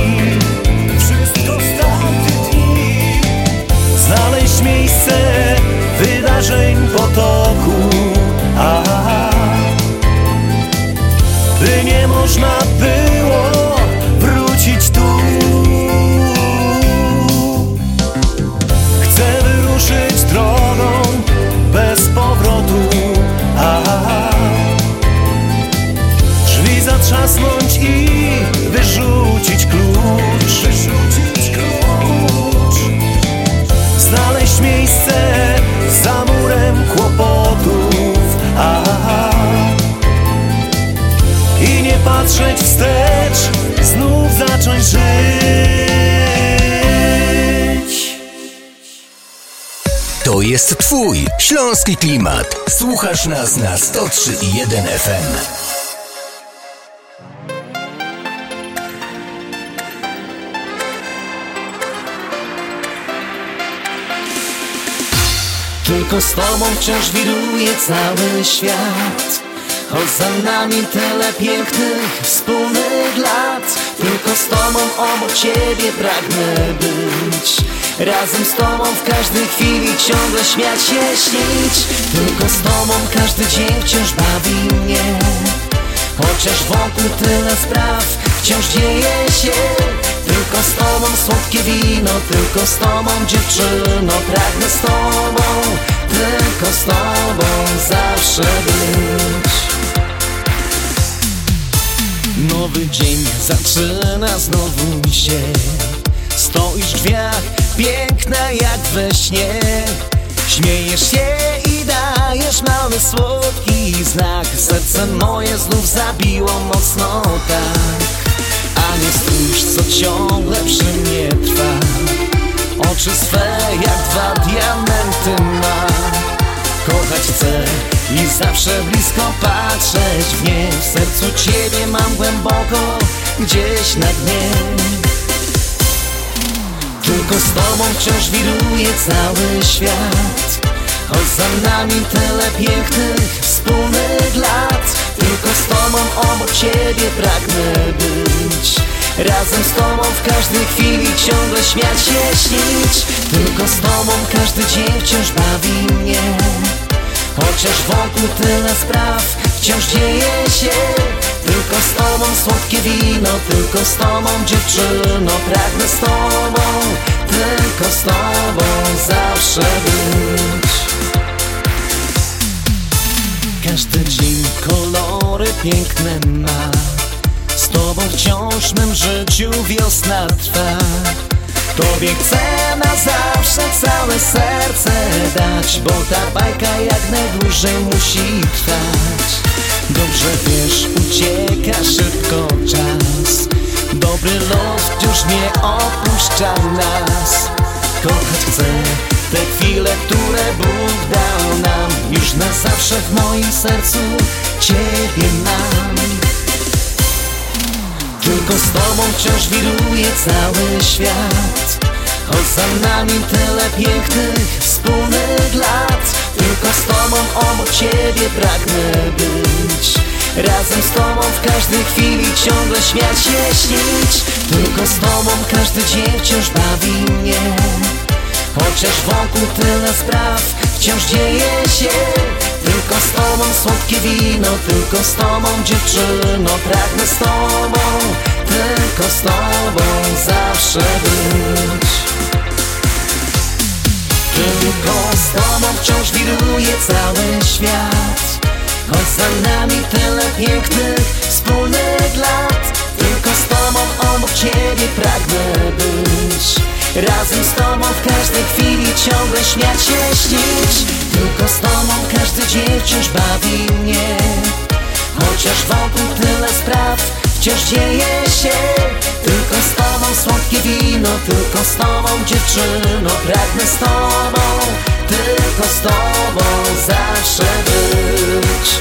Wszystko z tamtych dni Znaleźć miejsce wydarzeń potoku Aha. By nie można było patrzeć wstecz Znów zacząć żyć To jest Twój śląski klimat. Słuchasz nas na 103.1 FM. Tylko z tobą wciąż wiruje cały świat Choć za nami tyle pięknych wspólnych lat Tylko z tobą obok ciebie pragnę być. Razem z tobą w każdej chwili ciągle śmiać się, śnić. Tylko z tobą każdy dzień wciąż bawi mnie. Chociaż wokół tyle spraw wciąż dzieje się. Tylko z tobą słodkie wino, tylko z tobą dziewczyno. Pragnę z tobą, tylko z tobą zawsze być Nowy dzień zaczyna znowu się. Stoisz w drzwiach, piękna jak we śnie. Śmiejesz się i dajesz mały słodki znak. Serce moje znów zabiło mocno tak. A nie stróż, co ciągle przy mnie trwa. Oczy swe jak dwa diamenty ma Kochać chcę i zawsze blisko patrzeć w nie. W sercu Ciebie mam głęboko, gdzieś na dnie. Tylko z Tobą wciąż wiruje cały świat. Choć za nami tyle pięknych wspólnych lat Tylko z tobą obok ciebie pragnę być. Razem z tobą w każdej chwili ciągle śmiać się śnić. Tylko z tobą każdy dzień wciąż bawi mnie Chociaż wokół tyle spraw wciąż dzieje się. Tylko z tobą słodkie wino, tylko z tobą dziewczyno. Pragnę z tobą, tylko z tobą zawsze być. Każdy dzień kolory piękne ma. Z tobą wciąż mym życiu wiosna trwa Tobie chcę na zawsze całe serce dać Bo ta bajka jak najdłużej musi trwać. Dobrze wiesz, ucieka szybko czas. Dobry los wciąż nie opuszcza nas. Kochać chcę te chwile, które Bóg dał nam. Już na zawsze w moim sercu Ciebie mam Tylko z Tobą wciąż wiruje cały świat. Choć za nami tyle pięknych, wspólnych lat. Tylko z Tobą obok Ciebie pragnę być. Razem z Tobą w każdej chwili ciągle śmiać się śnić. Tylko z Tobą każdy dzień wciąż bawi mnie. Chociaż wokół tyle spraw wciąż dzieje się Tylko z Tobą słodkie wino, tylko z Tobą dziewczyno Pragnę z Tobą, tylko z Tobą zawsze być. Tylko z Tobą wciąż wiruje cały świat Choć za nami tyle pięknych, wspólnych lat. Tylko z Tobą obok Ciebie pragnę być. Razem z Tobą w każdej chwili ciągle śmiać się śnić Tylko z Tobą każdy dzień wciąż bawi mnie. Chociaż wokół tyle spraw wciąż dzieje się. Tylko z Tobą słodkie wino, tylko z Tobą dziewczyno. Pragnę z Tobą, tylko z Tobą zawsze być